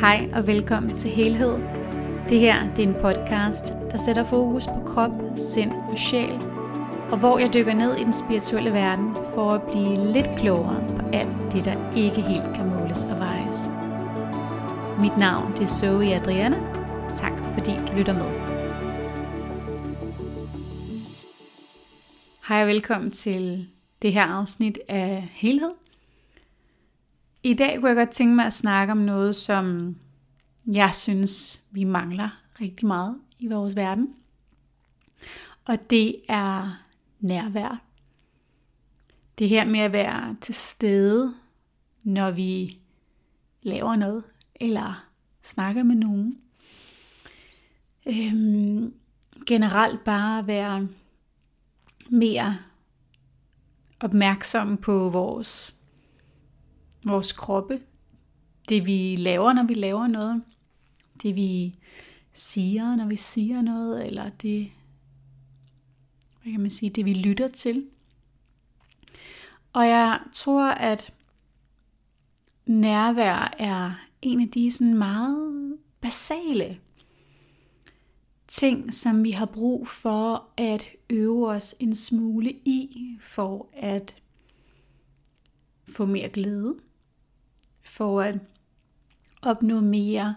Hej og velkommen til Helhed. Det her det er en podcast, der sætter fokus på krop, sind og sjæl, og hvor jeg dykker ned i den spirituelle verden for at blive lidt klogere på alt det, der ikke helt kan måles og vejes. Mit navn det er Zoe Adriana. Tak fordi du lytter med. Hej og velkommen til det her afsnit af Helhed. I dag kunne jeg godt tænke mig at snakke om noget, som jeg synes, vi mangler rigtig meget i vores verden. Og det er nærvær. Det her med at være til stede, når vi laver noget, eller snakker med nogen. Øhm, generelt bare være mere opmærksom på vores vores kroppe, det vi laver, når vi laver noget, det vi siger, når vi siger noget, eller det, hvad kan man sige, det vi lytter til. Og jeg tror, at nærvær er en af de sådan meget basale ting, som vi har brug for at øve os en smule i, for at få mere glæde, for at opnå mere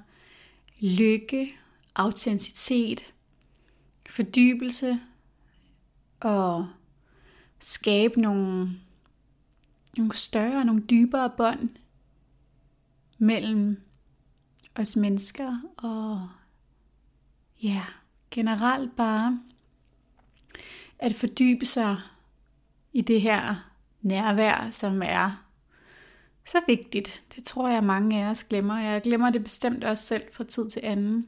lykke, autenticitet, fordybelse og skabe nogle, nogle større, nogle dybere bånd mellem os mennesker og ja, generelt bare at fordybe sig i det her nærvær, som er så vigtigt. Det tror jeg, mange af os glemmer. Jeg glemmer det bestemt også selv fra tid til anden.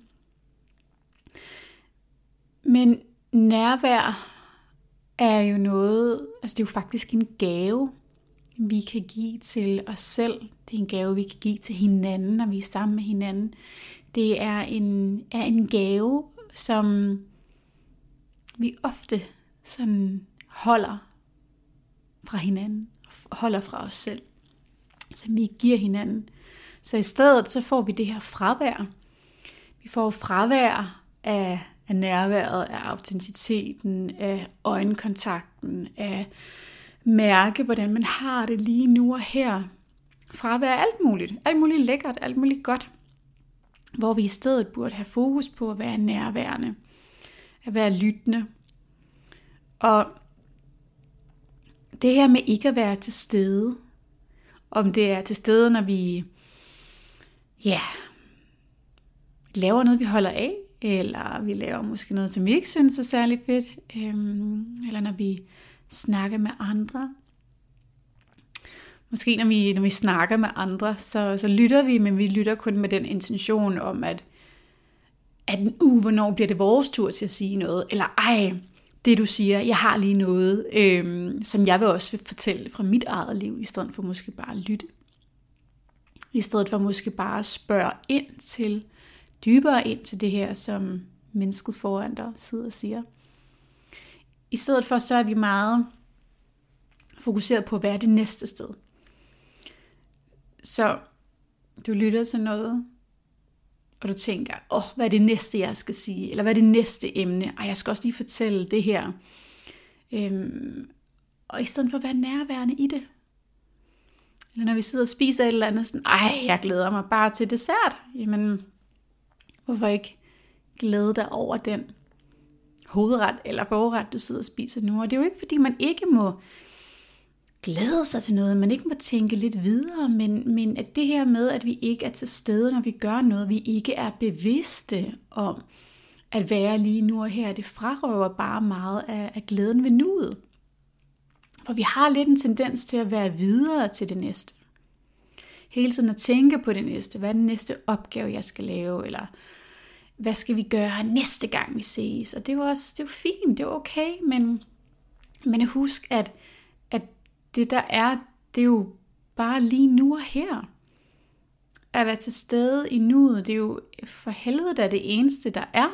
Men nærvær er jo noget, altså det er jo faktisk en gave, vi kan give til os selv. Det er en gave, vi kan give til hinanden, når vi er sammen med hinanden. Det er en, er en gave, som vi ofte sådan holder fra hinanden, holder fra os selv som vi giver hinanden. Så i stedet så får vi det her fravær. Vi får fravær af, af nærværet, af autenticiteten, af øjenkontakten, af mærke, hvordan man har det lige nu og her. Fravær af alt muligt. Alt muligt lækkert, alt muligt godt. Hvor vi i stedet burde have fokus på at være nærværende. At være lyttende. Og det her med ikke at være til stede, om det er til stede, når vi ja, laver noget, vi holder af, eller vi laver måske noget, som vi ikke synes er særlig fedt, øhm, eller når vi snakker med andre. Måske når vi, når vi snakker med andre, så, så lytter vi, men vi lytter kun med den intention om, at, at uh, hvornår bliver det vores tur til at sige noget, eller ej, det du siger, jeg har lige noget, øh, som jeg vil også vil fortælle fra mit eget liv, i stedet for måske bare at lytte. I stedet for måske bare at spørge ind til, dybere ind til det her, som mennesket foran dig sidder og siger. I stedet for så er vi meget fokuseret på, hvad er det næste sted. Så du lytter til noget, og du tænker, åh, oh, hvad er det næste, jeg skal sige? Eller hvad er det næste emne? Ej, jeg skal også lige fortælle det her. Øhm, og i stedet for at være nærværende i det. Eller når vi sidder og spiser et eller andet, sådan, ej, jeg glæder mig bare til dessert. Jamen, hvorfor ikke glæde dig over den hovedret eller forret, du sidder og spiser nu? Og det er jo ikke, fordi man ikke må glæde sig til noget, man ikke må tænke lidt videre, men, men at det her med, at vi ikke er til stede, når vi gør noget, vi ikke er bevidste om at være lige nu og her, det frarøver bare meget af, af glæden ved nuet. For vi har lidt en tendens til at være videre til det næste. Hele tiden at tænke på det næste. Hvad er den næste opgave, jeg skal lave? Eller hvad skal vi gøre næste gang, vi ses? Og det er jo også det er jo fint, det er okay, men, men husk, at det der er, det er jo bare lige nu og her. At være til stede i nuet, det er jo for helvede da det eneste, der er.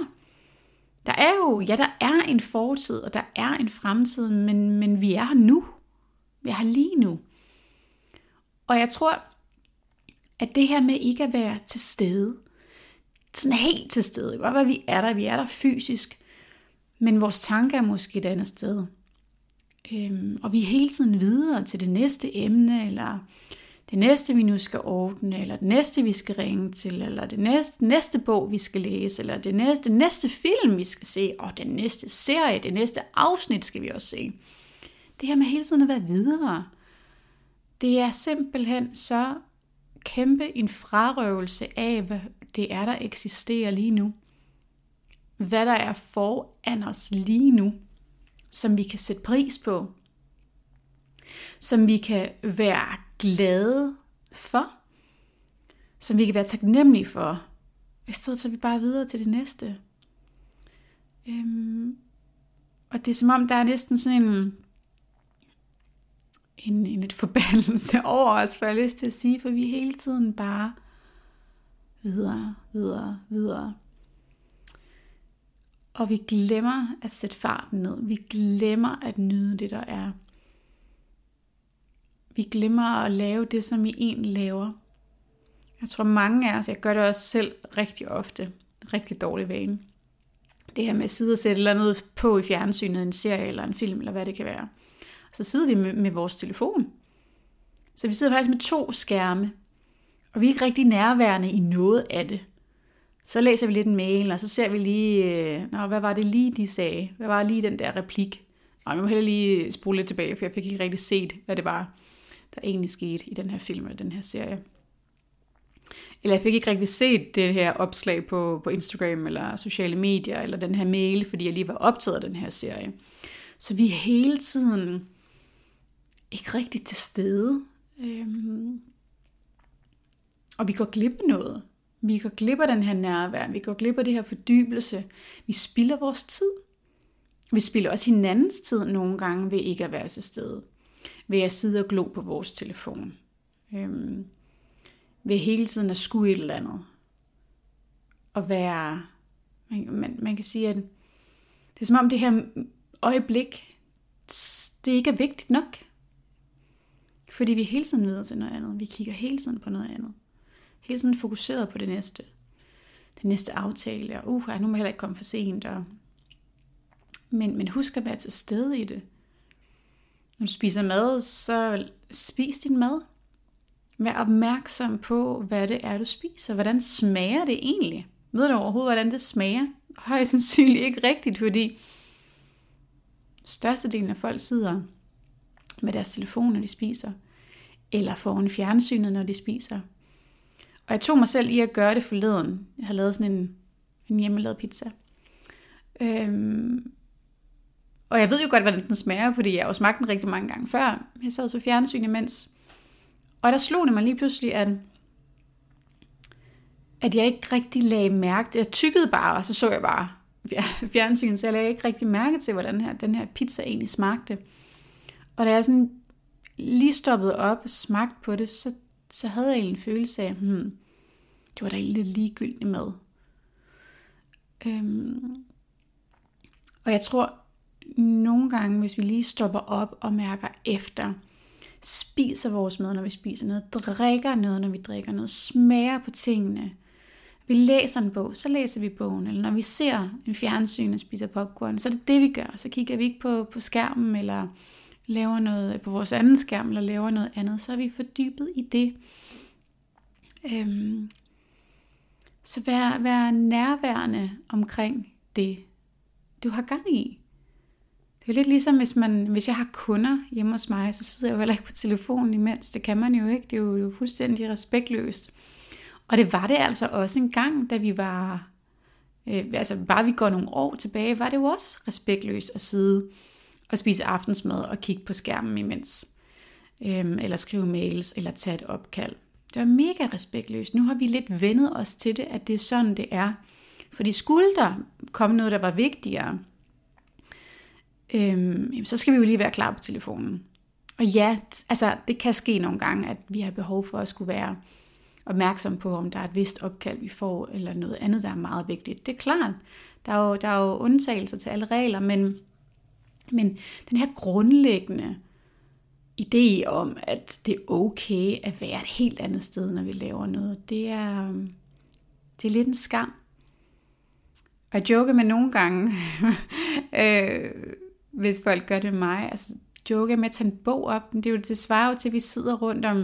Der er jo, ja, der er en fortid, og der er en fremtid, men, men vi er her nu. Vi er lige nu. Og jeg tror, at det her med ikke at være til stede, sådan helt til stede, godt være, vi er der, vi er der fysisk, men vores tanker er måske et andet sted. Øhm, og vi er hele tiden videre til det næste emne, eller det næste, vi nu skal ordne, eller det næste, vi skal ringe til, eller det næste, næste bog, vi skal læse, eller det næste, det næste film, vi skal se, og den næste serie, det næste afsnit skal vi også se. Det her med hele tiden at være videre, det er simpelthen så kæmpe en frarøvelse af, hvad det er, der eksisterer lige nu. Hvad der er foran os lige nu, som vi kan sætte pris på, som vi kan være glade for, som vi kan være taknemmelige for. I stedet så vi bare videre til det næste. Øhm, og det er som om, der er næsten sådan en, en, en lidt forbandelse over os, for jeg har lyst til at sige, for vi er hele tiden bare videre, videre, videre. Og vi glemmer at sætte farten ned. Vi glemmer at nyde det, der er vi glemmer at lave det, som vi egentlig laver. Jeg tror mange af os, jeg gør det også selv rigtig ofte, rigtig dårlig vane. Det her med at sidde og sætte et eller andet på i fjernsynet, en serie eller en film, eller hvad det kan være. Så sidder vi med, med vores telefon. Så vi sidder faktisk med to skærme, og vi er ikke rigtig nærværende i noget af det. Så læser vi lidt en mail, og så ser vi lige, øh, Nå, hvad var det lige, de sagde? Hvad var lige den der replik? Og jeg må hellere lige spole lidt tilbage, for jeg fik ikke rigtig set, hvad det var der egentlig skete i den her film eller den her serie. Eller jeg fik ikke rigtig set det her opslag på, på Instagram eller sociale medier, eller den her mail, fordi jeg lige var optaget af den her serie. Så vi er hele tiden ikke rigtig til stede. Øhm, og vi går glip af noget. Vi går glip af den her nærvær. Vi går glip af det her fordybelse. Vi spilder vores tid. Vi spilder også hinandens tid nogle gange ved ikke at være til stede ved at sidde og glo på vores telefon. Øhm, ved hele tiden at skue et eller andet. Og være, man, man, man kan sige, at det er som om det her øjeblik, det ikke er vigtigt nok. Fordi vi hele tiden videre til noget andet. Vi kigger hele tiden på noget andet. Hele tiden fokuseret på det næste. Den næste aftale. Og uh, nu må jeg heller ikke komme for sent. Og... Men, men husk at være til stede i det. Når du spiser mad, så spis din mad. Vær opmærksom på, hvad det er, du spiser. Hvordan smager det egentlig? Ved du overhovedet, hvordan det smager? Højst sandsynligt ikke rigtigt, fordi størstedelen af folk sidder med deres telefon, når de spiser. Eller foran fjernsynet, når de spiser. Og jeg tog mig selv i at gøre det forleden. Jeg har lavet sådan en, en hjemmelavet pizza. Øhm, og jeg ved jo godt, hvordan den smager, fordi jeg har jo smagt den rigtig mange gange før. Jeg sad så fjernsyn imens. Og der slog det mig lige pludselig, at, at jeg ikke rigtig lagde mærke til. Jeg tykkede bare, og så så jeg bare fjernsynet, så jeg lagde ikke rigtig mærke til, hvordan her, den her pizza egentlig smagte. Og da jeg sådan lige stoppede op og smagte på det, så, så havde jeg en følelse af, hmm, det var da egentlig lidt ligegyldigt med. Øhm, og jeg tror, nogle gange, hvis vi lige stopper op og mærker efter, spiser vores mad, når vi spiser noget, drikker noget, når vi drikker noget, smager på tingene, vi læser en bog, så læser vi bogen, eller når vi ser en fjernsyn og spiser popcorn, så er det det, vi gør. Så kigger vi ikke på, på skærmen, eller laver noget på vores anden skærm, eller laver noget andet, så er vi fordybet i det. Øhm, så vær, vær nærværende omkring det, du har gang i. Det er jo lidt ligesom, hvis, man, hvis jeg har kunder hjemme hos mig, så sidder jeg jo heller ikke på telefonen imens. Det kan man jo ikke. Det er jo, det er jo fuldstændig respektløst. Og det var det altså også en gang, da vi var... Øh, altså bare vi går nogle år tilbage, var det jo også respektløst at sidde og spise aftensmad og kigge på skærmen imens. Øh, eller skrive mails, eller tage et opkald. Det var mega respektløst. Nu har vi lidt vendet os til det, at det er sådan, det er. Fordi skulle der komme noget, der var vigtigere, øhm, så skal vi jo lige være klar på telefonen. Og ja, altså det kan ske nogle gange, at vi har behov for at skulle være opmærksom på, om der er et vist opkald, vi får, eller noget andet, der er meget vigtigt. Det er klart, der er jo, der er jo undtagelser til alle regler, men, men den her grundlæggende idé om, at det er okay at være et helt andet sted, når vi laver noget, det er, øhm, det er lidt en skam. Og jeg joker med nogle gange, øh, hvis folk gør det med mig, altså joker med at tage en bog op, det er jo det svarer jo til, at vi sidder rundt om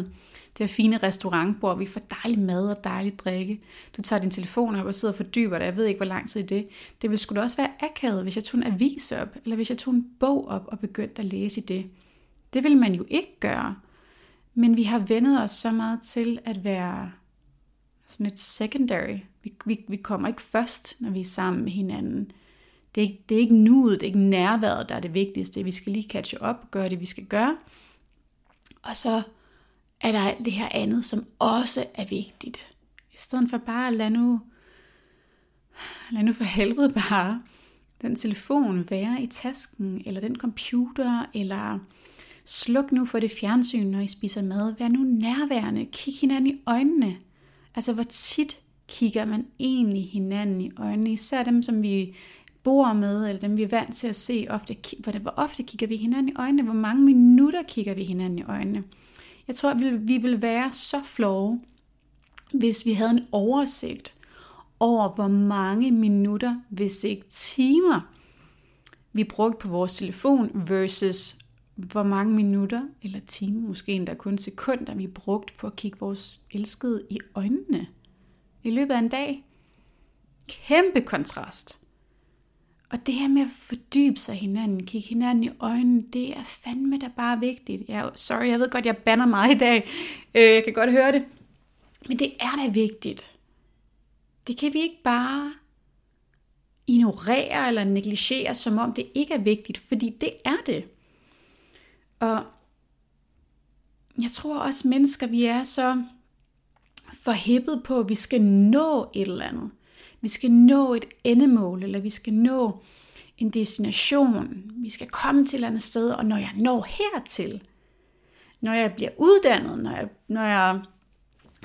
det her fine restaurantbord, vi får dejlig mad og dejlig drikke. Du tager din telefon op og sidder og fordyber dig, jeg ved ikke, hvor lang tid det Det ville skulle også være akavet, hvis jeg tog en avis op, eller hvis jeg tog en bog op og begyndte at læse i det. Det vil man jo ikke gøre. Men vi har vendet os så meget til at være sådan et secondary. Vi, vi, vi kommer ikke først, når vi er sammen med hinanden. Det er, ikke, det er ikke nuet, det er ikke nærværet, der er det vigtigste. Vi skal lige catche op og gøre det, vi skal gøre. Og så er der alt det her andet, som også er vigtigt. I stedet for bare at lade nu, lad nu for helvede bare den telefon være i tasken, eller den computer, eller sluk nu for det fjernsyn, når I spiser mad. Vær nu nærværende. Kig hinanden i øjnene. Altså, hvor tit kigger man egentlig hinanden i øjnene? Især dem, som vi bor med, eller dem vi er vant til at se ofte. Hvor ofte kigger vi hinanden i øjnene? Hvor mange minutter kigger vi hinanden i øjnene? Jeg tror, at vi vil være så flove, hvis vi havde en oversigt over, hvor mange minutter, hvis ikke timer, vi brugte på vores telefon versus hvor mange minutter eller timer, måske endda kun sekunder, vi brugte på at kigge vores elskede i øjnene i løbet af en dag. Kæmpe kontrast. Og det her med at fordybe sig hinanden, kigge hinanden i øjnene, det er fandme da bare vigtigt. Jeg, sorry, jeg ved godt, jeg banner meget i dag. Øh, jeg kan godt høre det. Men det er da vigtigt. Det kan vi ikke bare ignorere eller negligere, som om det ikke er vigtigt, fordi det er det. Og jeg tror også, mennesker, vi er så forhippet på, at vi skal nå et eller andet. Vi skal nå et endemål, eller vi skal nå en destination. Vi skal komme til et eller andet sted, og når jeg når hertil, når jeg bliver uddannet, når jeg, når jeg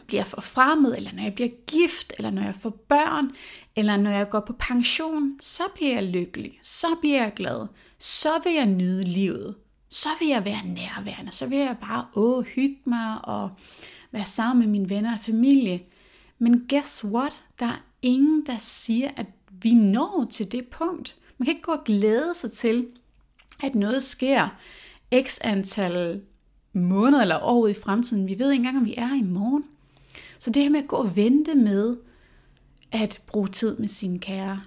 bliver forfremmet, eller når jeg bliver gift, eller når jeg får børn, eller når jeg går på pension, så bliver jeg lykkelig, så bliver jeg glad, så vil jeg nyde livet, så vil jeg være nærværende, så vil jeg bare åh, hygge mig og være sammen med mine venner og familie. Men guess what? Der er ingen, der siger, at vi når til det punkt. Man kan ikke gå og glæde sig til, at noget sker x antal måneder eller år i fremtiden. Vi ved ikke engang, om vi er i morgen. Så det her med at gå og vente med at bruge tid med sine kære,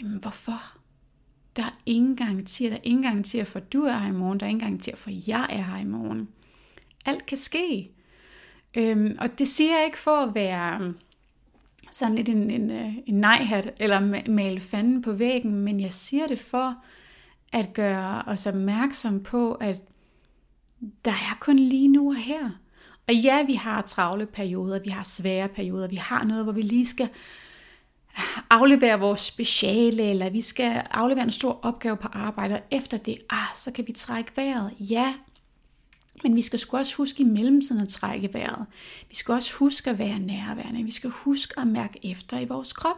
jamen hvorfor? Der er ingen garantier. Der er ingen garantier for, at du er her i morgen. Der er ingen garantier for, at jeg er her i morgen. Alt kan ske. Øhm, og det siger jeg ikke for at være øhm, sådan lidt en, en, øh, en nej-hat, eller male fanden på væggen, men jeg siger det for at gøre os opmærksom på, at der er kun lige nu og her. Og ja, vi har travle perioder, vi har svære perioder, vi har noget, hvor vi lige skal aflevere vores speciale, eller vi skal aflevere en stor opgave på arbejde, og efter det, ah, så kan vi trække vejret. Ja, men vi skal sgu også huske i mellemtiden at trække vejret. Vi skal også huske at være nærværende. Vi skal huske at mærke efter i vores krop.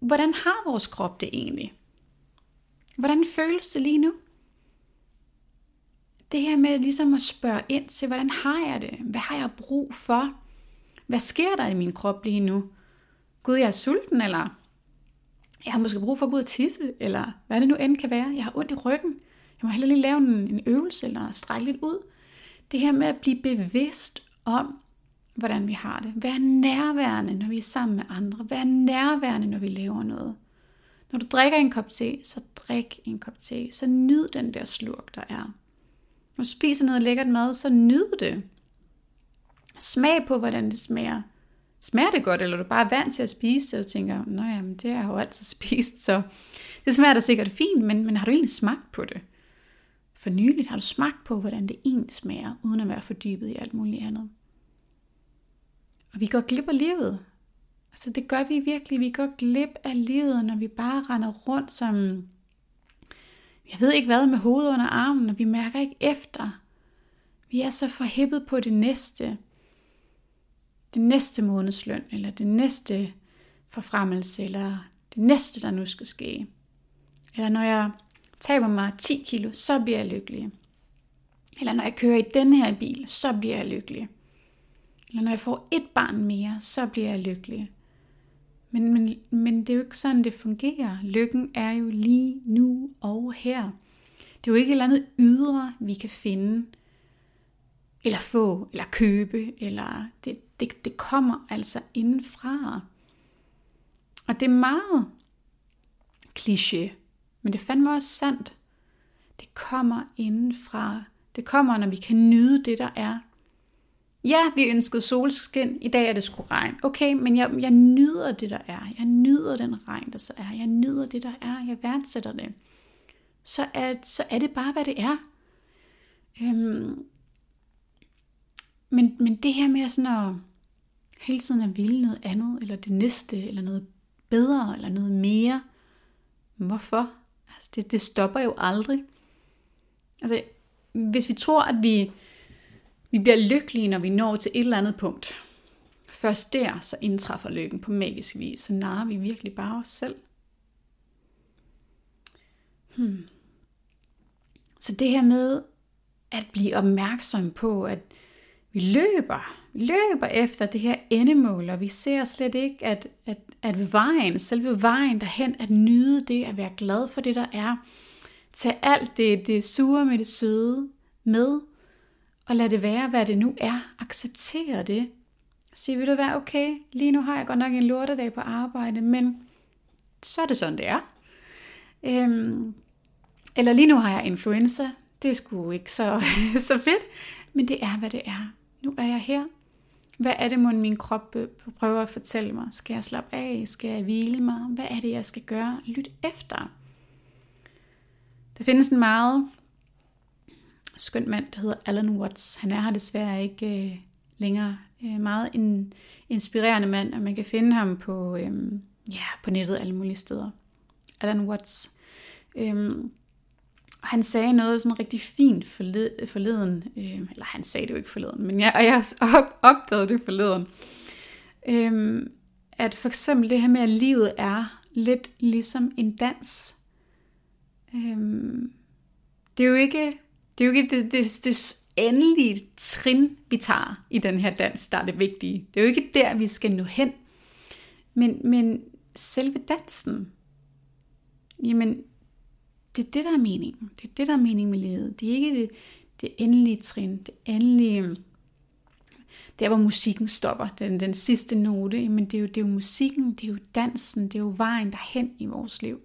Hvordan har vores krop det egentlig? Hvordan føles det lige nu? Det her med ligesom at spørge ind til, hvordan har jeg det? Hvad har jeg brug for? Hvad sker der i min krop lige nu? Gud, jeg er sulten, eller jeg har måske brug for at gå ud og tisse, eller hvad det nu end kan være. Jeg har ondt i ryggen. Jeg må hellere lige lave en, en øvelse, eller strække lidt ud. Det her med at blive bevidst om, hvordan vi har det. Vær nærværende, når vi er sammen med andre. Vær nærværende, når vi laver noget. Når du drikker en kop te, så drik en kop te. Så nyd den der slurk, der er. Når du spiser noget lækkert mad, så nyd det. Smag på, hvordan det smager. Smager det godt, eller er du bare er vant til at spise det, og du tænker, nå jamen, det har jeg jo altid spist, så det smager da sikkert fint, men, men har du egentlig smagt på det? For nyligt har du smagt på, hvordan det egentlig smager, uden at være fordybet i alt muligt andet. Og vi går glip af livet. Altså det gør vi virkelig. Vi går glip af livet, når vi bare render rundt som, jeg ved ikke hvad, med hovedet under armen, og vi mærker ikke efter. Vi er så forhippet på det næste. Det næste månedsløn, eller det næste forfremmelse, eller det næste, der nu skal ske. Eller når jeg taber mig 10 kilo, så bliver jeg lykkelig. Eller når jeg kører i den her bil, så bliver jeg lykkelig. Eller når jeg får et barn mere, så bliver jeg lykkelig. Men, men, men det er jo ikke sådan, det fungerer. Lykken er jo lige nu og her. Det er jo ikke et eller andet ydre, vi kan finde, eller få, eller købe, eller det, det, det kommer altså indenfra. Og det er meget kliché, men det fandme også sandt. Det kommer indenfra. Det kommer, når vi kan nyde det, der er. Ja, vi ønskede solskin, i dag er det sgu regn. Okay, men jeg, jeg nyder det, der er. Jeg nyder den regn, der så er. Jeg nyder det, der er. Jeg værdsætter det. Så er, så er det bare, hvad det er. Øhm, men, men det her med sådan at hele tiden at ville noget andet, eller det næste, eller noget bedre, eller noget mere. Hvorfor? Altså det, det stopper jo aldrig. Altså, hvis vi tror, at vi, vi bliver lykkelige, når vi når til et eller andet punkt, først der, så indtræffer lykken på magisk vis, så narer vi virkelig bare os selv. Hmm. Så det her med at blive opmærksom på, at vi løber, vi løber efter det her endemål, og vi ser slet ikke, at, at, at vejen, selve vejen derhen, at nyde det, at være glad for det, der er, tage alt det, det sure med det søde med, og lad det være, hvad det nu er. Acceptere det. Sige, vil du være okay, lige nu har jeg godt nok en lortedag på arbejde, men så er det sådan, det er. Øhm, eller lige nu har jeg influenza. Det er sgu ikke så, så fedt, men det er, hvad det er. Nu er jeg her. Hvad er det, mon min krop øh, prøver at fortælle mig? Skal jeg slappe af? Skal jeg hvile mig? Hvad er det, jeg skal gøre? Lyt efter. Der findes en meget skøn mand, der hedder Alan Watts. Han er her desværre ikke øh, længere. Øh, meget en inspirerende mand, og man kan finde ham på, øh, ja, på nettet alle mulige steder. Alan Watts. Øh, han sagde noget sådan rigtig fint forleden, øh, eller han sagde det jo ikke forleden, men jeg, og jeg opdagede det forleden, øh, at for eksempel det her med, at livet er lidt ligesom en dans. Øh, det er jo ikke det, er jo ikke det, det, det endelige trin, vi tager i den her dans, der er det vigtige. Det er jo ikke der, vi skal nå hen. Men, men selve dansen, jamen, det er det, der er meningen. Det er det, der er meningen med livet. Det er ikke det, det endelige trin, det endelige, øhm, der hvor musikken stopper, den, den sidste note, men det er, jo, det er jo musikken, det er jo dansen, det er jo vejen derhen i vores liv.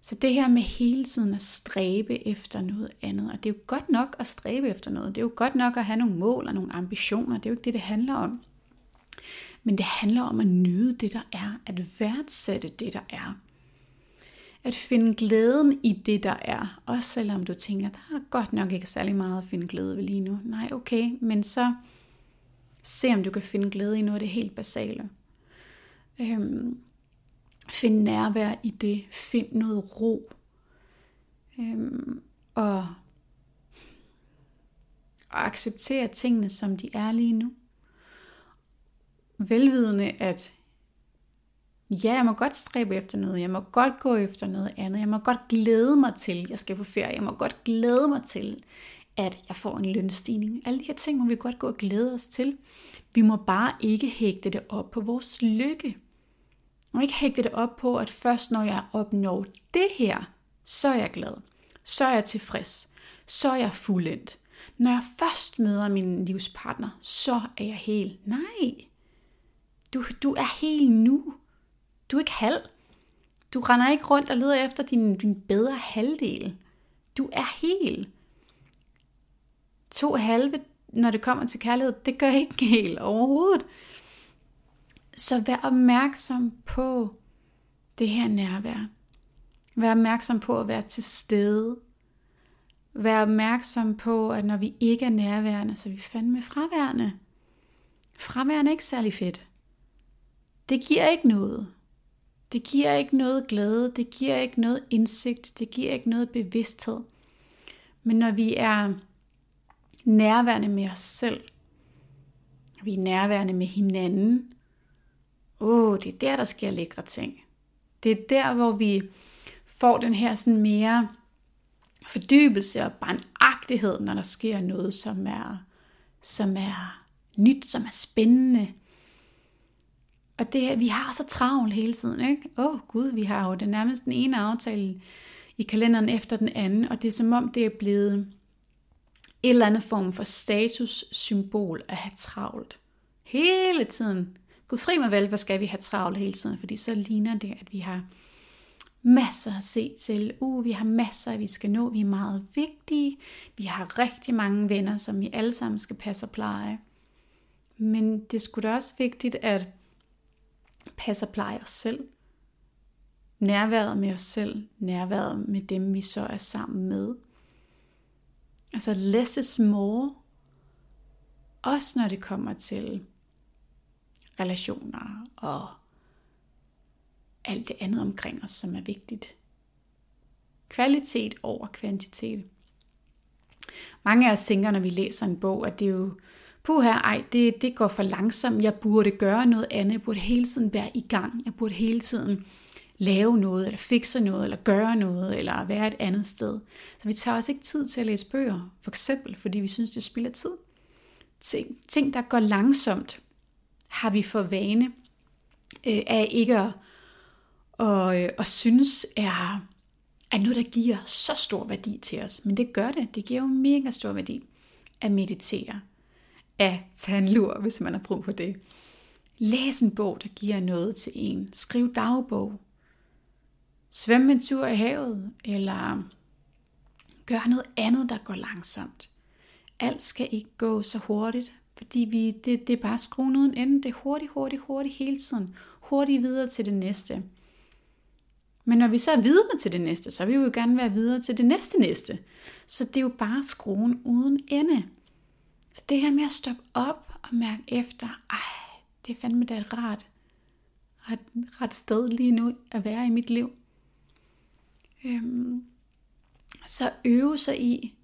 Så det her med hele tiden at stræbe efter noget andet, og det er jo godt nok at stræbe efter noget, det er jo godt nok at have nogle mål og nogle ambitioner, det er jo ikke det, det handler om. Men det handler om at nyde det, der er, at værdsætte det, der er at finde glæden i det, der er. Også selvom du tænker, der er godt nok ikke særlig meget at finde glæde ved lige nu. Nej, okay, men så se om du kan finde glæde i noget af det helt basale. Øhm, find nærvær i det. Find noget ro. Øhm, og, og acceptere tingene, som de er lige nu. Velvidende, at ja, jeg må godt stræbe efter noget, jeg må godt gå efter noget andet, jeg må godt glæde mig til, at jeg skal på ferie, jeg må godt glæde mig til, at jeg får en lønstigning. Alle de her ting må vi godt gå og glæde os til. Vi må bare ikke hægte det op på vores lykke. Vi må ikke hægte det op på, at først når jeg opnår det her, så er jeg glad. Så er jeg tilfreds. Så er jeg fuldendt. Når jeg først møder min livspartner, så er jeg helt. Nej, du, du er helt nu. Du er ikke halv. Du render ikke rundt og leder efter din, din bedre halvdel. Du er hel. To halve, når det kommer til kærlighed, det gør ikke helt overhovedet. Så vær opmærksom på det her nærvær. Vær opmærksom på at være til stede. Vær opmærksom på, at når vi ikke er nærværende, så er vi fandme fraværende. Fraværende er ikke særlig fedt. Det giver ikke noget. Det giver ikke noget glæde, det giver ikke noget indsigt, det giver ikke noget bevidsthed. Men når vi er nærværende med os selv, vi er nærværende med hinanden, åh, oh, det er der, der sker lækre ting. Det er der, hvor vi får den her sådan mere fordybelse og barnagtighed, når der sker noget, som er, som er nyt, som er spændende. Og det, vi har så travlt hele tiden, ikke? Åh oh, gud, vi har jo det nærmest den ene aftale i kalenderen efter den anden, og det er som om, det er blevet et eller andet form for statussymbol at have travlt. Hele tiden. Gud fri mig vel, hvor skal vi have travlt hele tiden, fordi så ligner det, at vi har masser at se til. Uh, vi har masser, vi skal nå. Vi er meget vigtige. Vi har rigtig mange venner, som vi alle sammen skal passe og pleje. Men det skulle da også vigtigt at passer og pleje os selv. Nærværet med os selv. Nærværet med dem, vi så er sammen med. Altså less is more. Også når det kommer til relationer og alt det andet omkring os, som er vigtigt. Kvalitet over kvantitet. Mange af os tænker, når vi læser en bog, at det er jo, puha, ej, det, det går for langsomt, jeg burde gøre noget andet, jeg burde hele tiden være i gang, jeg burde hele tiden lave noget, eller fikse noget, eller gøre noget, eller være et andet sted. Så vi tager også ikke tid til at læse bøger, for eksempel, fordi vi synes, det spilder tid. Ting, ting der går langsomt, har vi for vane øh, af ikke at og, øh, og synes er, er noget, der giver så stor værdi til os. Men det gør det. Det giver jo mega stor værdi at meditere, af tandlur, lur, hvis man har brug for det. Læs en bog, der giver noget til en. Skriv dagbog. Svøm en tur i havet, eller gør noget andet, der går langsomt. Alt skal ikke gå så hurtigt, fordi vi, det, det er bare skruen uden ende. Det er hurtigt, hurtigt, hurtigt hele tiden. Hurtigt videre til det næste. Men når vi så er videre til det næste, så vil vi jo gerne være videre til det næste næste. Så det er jo bare skruen uden ende. Så det her med at stoppe op og mærke efter, ej, det er fandme da et rart, ret, ret sted lige nu at være i mit liv. Øhm, så øve sig i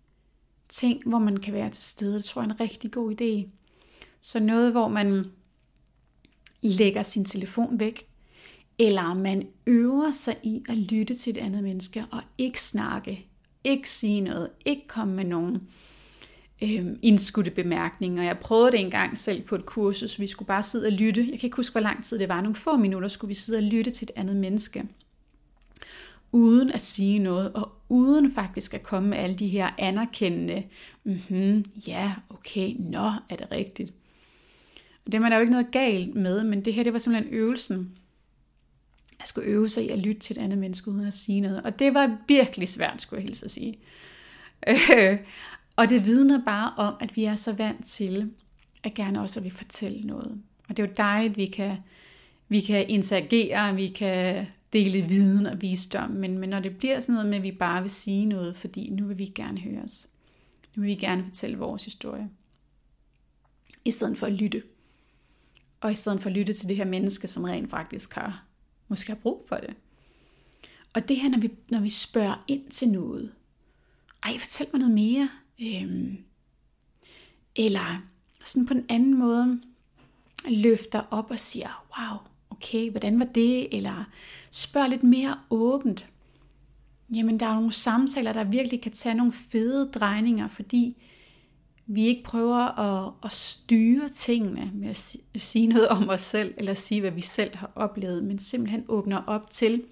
ting, hvor man kan være til stede. Det tror jeg er en rigtig god idé. Så noget, hvor man lægger sin telefon væk, eller man øver sig i at lytte til et andet menneske og ikke snakke, ikke sige noget, ikke komme med nogen øh, indskudte bemærkninger. Jeg prøvede det engang selv på et kursus, vi skulle bare sidde og lytte. Jeg kan ikke huske, hvor lang tid det var. Nogle få minutter skulle vi sidde og lytte til et andet menneske. Uden at sige noget, og uden faktisk at komme med alle de her anerkendende, mm-hmm, ja, okay, nå, er det rigtigt. Og det var der jo ikke noget galt med, men det her, det var simpelthen øvelsen jeg skulle øve sig i at lytte til et andet menneske uden at sige noget. Og det var virkelig svært, skulle jeg hilse at sige. Øh, og det vidner bare om, at vi er så vant til, at gerne også at vi fortælle noget. Og det er jo dejligt, at vi kan, vi kan interagere, vi kan dele viden og visdom, men, men når det bliver sådan noget med, at vi bare vil sige noget, fordi nu vil vi gerne høres. Nu vil vi gerne fortælle vores historie. I stedet for at lytte. Og i stedet for at lytte til det her menneske, som rent faktisk har måske har brug for det. Og det her, når vi, når vi spørger ind til noget. Ej, fortæl mig noget mere. Øhm, eller sådan på en anden måde løfter op og siger, wow, okay, hvordan var det? Eller spørg lidt mere åbent. Jamen, der er nogle samtaler, der virkelig kan tage nogle fede drejninger, fordi vi ikke prøver at, at styre tingene med at sige noget om os selv, eller sige, hvad vi selv har oplevet, men simpelthen åbner op til,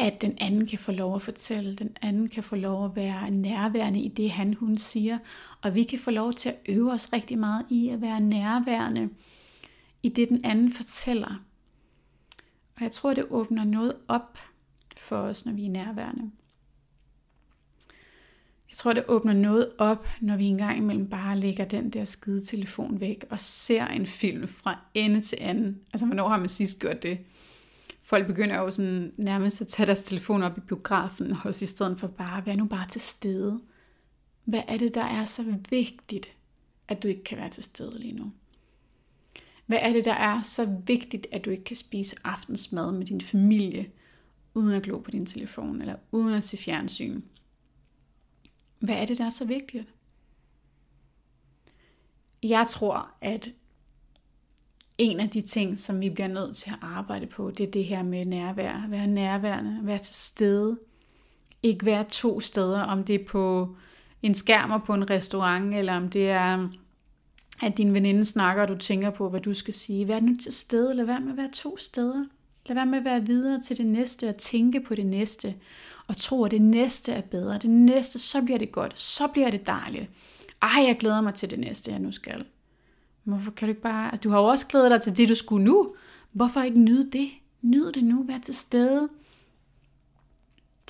at den anden kan få lov at fortælle, den anden kan få lov at være nærværende i det, han hun siger, og vi kan få lov til at øve os rigtig meget i at være nærværende i det, den anden fortæller. Og jeg tror, det åbner noget op for os, når vi er nærværende. Jeg tror, det åbner noget op, når vi engang imellem bare lægger den der skide telefon væk og ser en film fra ende til anden. Altså, hvornår har man sidst gjort det? Folk begynder jo sådan nærmest at tage deres telefon op i biografen, også i stedet for bare at være nu bare til stede. Hvad er det, der er så vigtigt, at du ikke kan være til stede lige nu? Hvad er det, der er så vigtigt, at du ikke kan spise aftensmad med din familie, uden at glo på din telefon, eller uden at se fjernsyn? Hvad er det, der er så vigtigt? Jeg tror, at en af de ting, som vi bliver nødt til at arbejde på, det er det her med nærvær. Være nærværende, være til stede ikke være to steder, om det er på en skærm og på en restaurant, eller om det er, at din veninde snakker, og du tænker på, hvad du skal sige. Vær nu til stede, eller vær med at være to steder. Lad være med at være videre til det næste og tænke på det næste. Og tro, at det næste er bedre. Det næste, så bliver det godt. Så bliver det dejligt. Ej, jeg glæder mig til det næste, jeg nu skal. Hvorfor kan du ikke bare... Altså, du har jo også glædet dig til det, du skulle nu. Hvorfor ikke nyde det? Nyd det nu. Vær til stede.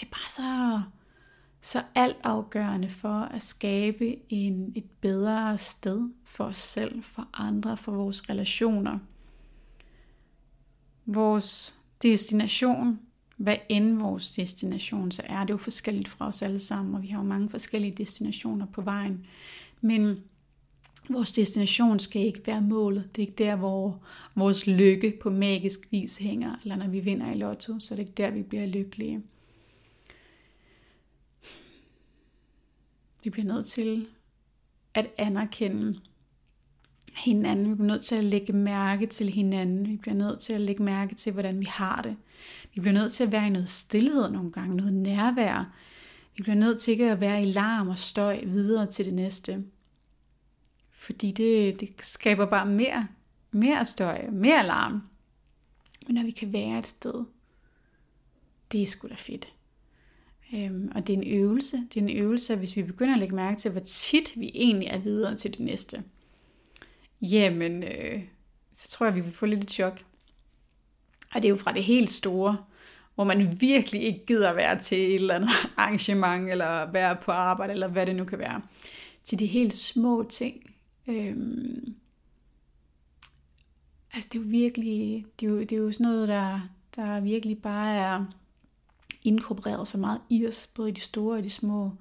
Det er bare så, så altafgørende for at skabe en, et bedre sted for os selv, for andre, for vores relationer. Vores destination, hvad end vores destination så er, det er jo forskelligt fra os alle sammen, og vi har jo mange forskellige destinationer på vejen. Men vores destination skal ikke være målet. Det er ikke der, hvor vores lykke på magisk vis hænger, eller når vi vinder i lotto, så det er ikke der, vi bliver lykkelige. Vi bliver nødt til at anerkende hinanden. Vi bliver nødt til at lægge mærke til hinanden. Vi bliver nødt til at lægge mærke til, hvordan vi har det. Vi bliver nødt til at være i noget stillhed nogle gange, noget nærvær. Vi bliver nødt til ikke at være i larm og støj videre til det næste. Fordi det, det skaber bare mere, mere støj, mere larm. Men når vi kan være et sted, det er sgu da fedt. Øhm, og det er en øvelse. Det er en øvelse, hvis vi begynder at lægge mærke til, hvor tit vi egentlig er videre til det næste. Jamen, øh, så tror jeg, vi vil få lidt et chok. Og det er jo fra det helt store, hvor man virkelig ikke gider være til et eller andet arrangement, eller være på arbejde, eller hvad det nu kan være, til de helt små ting. Øhm, altså det er jo virkelig, det er jo, det er jo sådan noget, der, der virkelig bare er inkorporeret så meget i os, både i de store og de små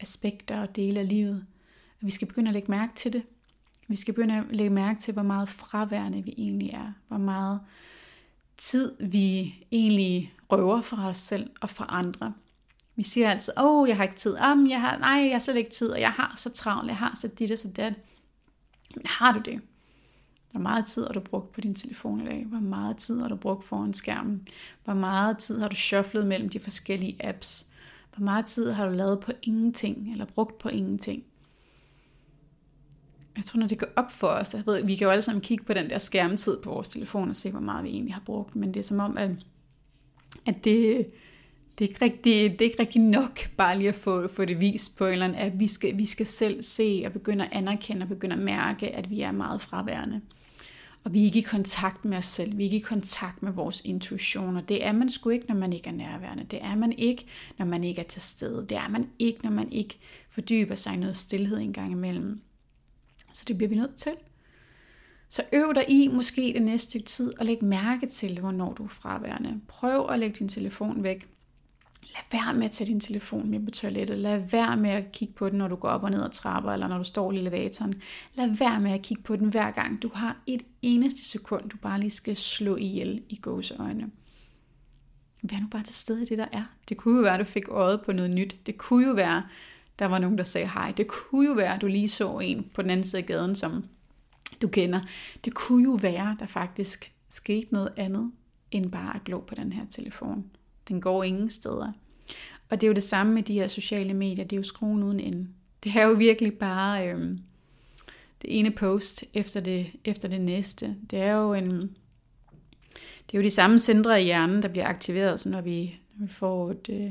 aspekter og dele af livet. Og vi skal begynde at lægge mærke til det. Vi skal begynde at lægge mærke til, hvor meget fraværende vi egentlig er. Hvor meget tid vi egentlig røver fra os selv og fra andre. Vi siger altid, åh, oh, jeg har ikke tid. Um, jeg har, nej, jeg har slet ikke tid, og jeg har så travlt, jeg har så dit og så dat. Men har du det? Hvor meget tid har du brugt på din telefon i dag? Hvor meget tid har du brugt foran skærmen? Hvor meget tid har du shufflet mellem de forskellige apps? Hvor meget tid har du lavet på ingenting, eller brugt på ingenting? Jeg tror, når det går op for os, jeg ved, vi kan jo alle sammen kigge på den der skærmtid på vores telefon og se, hvor meget vi egentlig har brugt, men det er som om, at, at det, det, er ikke rigtig, det er ikke rigtig nok bare lige at få, få det vist på en eller anden, at vi skal, vi skal selv se og begynde at anerkende og begynde at mærke, at vi er meget fraværende. Og vi er ikke i kontakt med os selv, vi er ikke i kontakt med vores intuitioner. Det er man sgu ikke, når man ikke er nærværende. Det er man ikke, når man ikke er til stede. Det er man ikke, når man ikke fordyber sig i noget stillhed en gang imellem. Så det bliver vi nødt til. Så øv dig i måske det næste stykke tid og læg mærke til, hvornår du er fraværende. Prøv at lægge din telefon væk. Lad være med at tage din telefon med på toilettet. Lad være med at kigge på den, når du går op og ned ad trapper, eller når du står i elevatoren. Lad være med at kigge på den hver gang. Du har et eneste sekund, du bare lige skal slå ihjel i gåseøjne. Vær nu bare til stede i det, der er. Det kunne jo være, at du fik øjet på noget nyt. Det kunne jo være, der var nogen, der sagde hej. Det kunne jo være, at du lige så en på den anden side af gaden, som du kender. Det kunne jo være, der faktisk skete noget andet, end bare at glo på den her telefon. Den går ingen steder. Og det er jo det samme med de her sociale medier, det er jo skruen uden ende. Det er jo virkelig bare øh, det ene post efter det, efter det næste. Det er jo en, det er jo de samme centre i hjernen, der bliver aktiveret, så når vi, når vi får et, øh,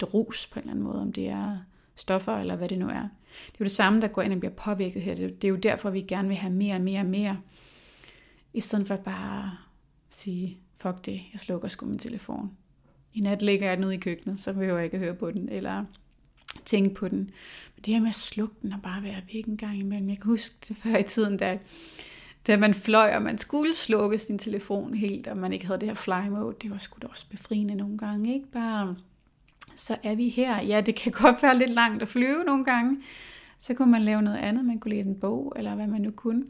et rus på en eller anden måde, om det er stoffer eller hvad det nu er. Det er jo det samme, der går ind og bliver påvirket her. Det er jo derfor, vi gerne vil have mere og mere og mere. I stedet for bare at sige, fuck det, jeg slukker sgu min telefon. I nat ligger jeg nede i køkkenet, så behøver jeg ikke at høre på den, eller tænke på den. Men det her med at slukke den og bare være væk en gang imellem. Jeg kan huske det før i tiden, da, da man fløj, og man skulle slukke sin telefon helt, og man ikke havde det her fly mode. Det var sgu da også befriende nogle gange, ikke? Bare, så er vi her. Ja, det kan godt være lidt langt at flyve nogle gange. Så kunne man lave noget andet. Man kunne læse en bog, eller hvad man nu kunne.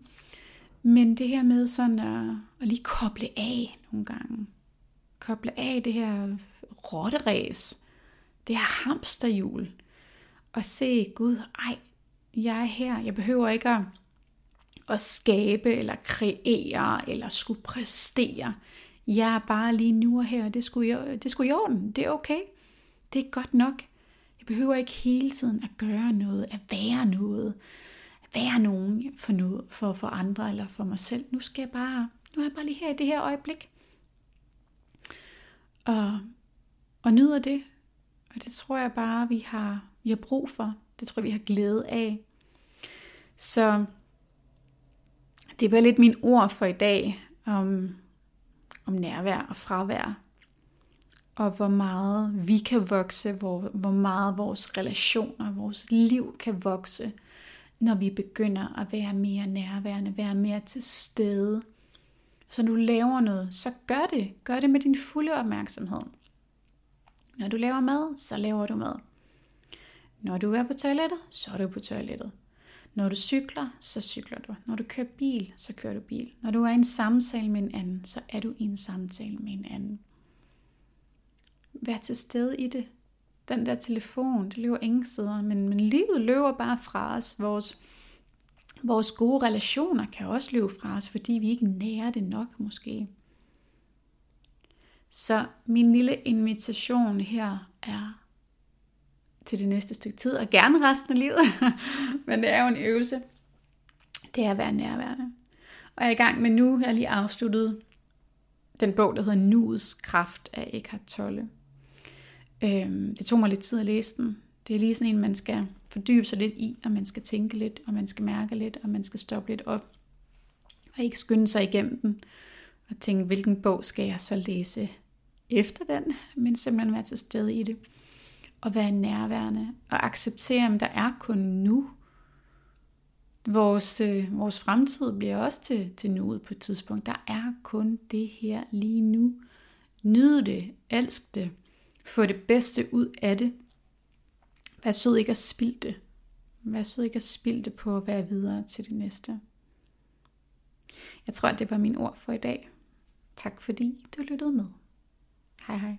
Men det her med sådan at, at lige koble af nogle gange. Koble af det her rotteræs, det her hamsterhjul, og se, Gud, ej, jeg er her, jeg behøver ikke at, at skabe, eller kreere, eller skulle præstere. Jeg er bare lige nu og her, det skulle, det skulle i orden, det er okay. Det er godt nok. Jeg behøver ikke hele tiden at gøre noget, at være noget, at være nogen for, noget, for, for andre eller for mig selv. Nu skal jeg bare, nu er jeg bare lige her i det her øjeblik. Og, og nyder det. Og det tror jeg bare, vi har, vi har brug for. Det tror jeg, vi har glæde af. Så det var lidt min ord for i dag om, om nærvær og fravær. Og hvor meget vi kan vokse, hvor, hvor meget vores relationer, vores liv kan vokse, når vi begynder at være mere nærværende, være mere til stede. Så når du laver noget, så gør det. Gør det med din fulde opmærksomhed. Når du laver mad, så laver du mad. Når du er på toilettet, så er du på toilettet. Når du cykler, så cykler du. Når du kører bil, så kører du bil. Når du er i en samtale med en anden, så er du i en samtale med en anden. Vær til stede i det. Den der telefon, det løber ingen steder, men, men livet løber bare fra os. Vores, vores gode relationer kan også løbe fra os, fordi vi ikke nærer det nok måske. Så min lille invitation her er til det næste stykke tid, og gerne resten af livet, men det er jo en øvelse, det er at være nærværende. Og jeg er i gang med nu, jeg har lige afsluttet den bog, der hedder Nuets Kraft af Eckhart Tolle. Øhm, det tog mig lidt tid at læse den. Det er lige sådan en, man skal fordybe sig lidt i, og man skal tænke lidt, og man skal mærke lidt, og man skal stoppe lidt op. Og ikke skynde sig igennem den, og tænke, hvilken bog skal jeg så læse efter den, men simpelthen være til stede i det og være nærværende og acceptere, at der er kun nu. Vores, øh, vores fremtid bliver også til, til nuet på et tidspunkt. Der er kun det her lige nu. Nyd det, elsk det, få det bedste ud af det. Vær sød ikke at spilde det. Vær sød ikke at spilde det på at være videre til det næste. Jeg tror, det var min ord for i dag. Tak fordi du lyttede med. Hej hej.